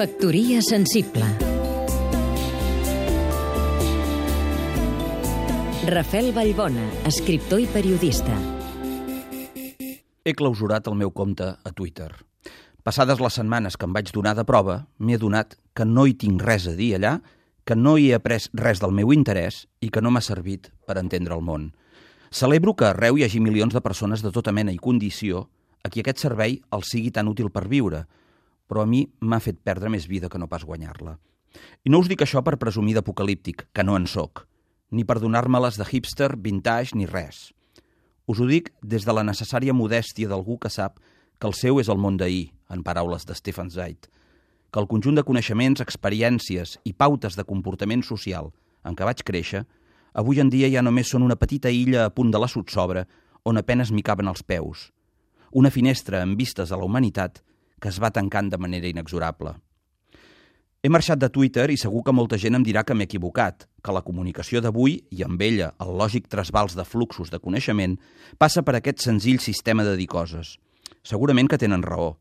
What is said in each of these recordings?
Factoria sensible Rafel Vallbona, escriptor i periodista He clausurat el meu compte a Twitter. Passades les setmanes que em vaig donar de prova, m'he adonat que no hi tinc res a dir allà, que no hi he après res del meu interès i que no m'ha servit per entendre el món. Celebro que arreu hi hagi milions de persones de tota mena i condició a qui aquest servei els sigui tan útil per viure, però a mi m'ha fet perdre més vida que no pas guanyar-la. I no us dic això per presumir d'apocalíptic, que no en sóc, ni per donar-me-les de hipster, vintage ni res. Us ho dic des de la necessària modèstia d'algú que sap que el seu és el món d'ahir, en paraules de Stefan Zeit, que el conjunt de coneixements, experiències i pautes de comportament social en què vaig créixer avui en dia ja només són una petita illa a punt de la sotsobra on apenes m'hi caben els peus. Una finestra amb vistes a la humanitat que es va tancant de manera inexorable. He marxat de Twitter i segur que molta gent em dirà que m'he equivocat, que la comunicació d'avui, i amb ella el lògic trasbals de fluxos de coneixement, passa per aquest senzill sistema de dir coses. Segurament que tenen raó.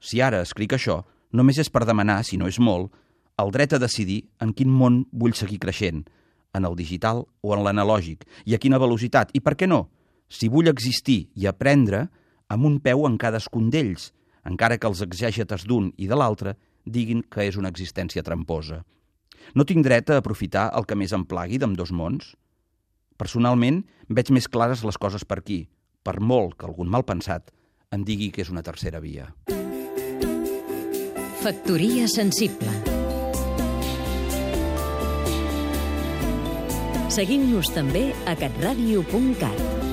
Si ara escric això, només és per demanar, si no és molt, el dret a decidir en quin món vull seguir creixent, en el digital o en l'analògic, i a quina velocitat, i per què no? Si vull existir i aprendre amb un peu en cadascun d'ells, encara que els exègetes d'un i de l'altre diguin que és una existència tramposa. No tinc dret a aprofitar el que més em plagui d'amb dos mons? Personalment, veig més clares les coses per aquí, per molt que algun mal pensat em digui que és una tercera via. Factoria sensible Seguim-nos també a catradio.cat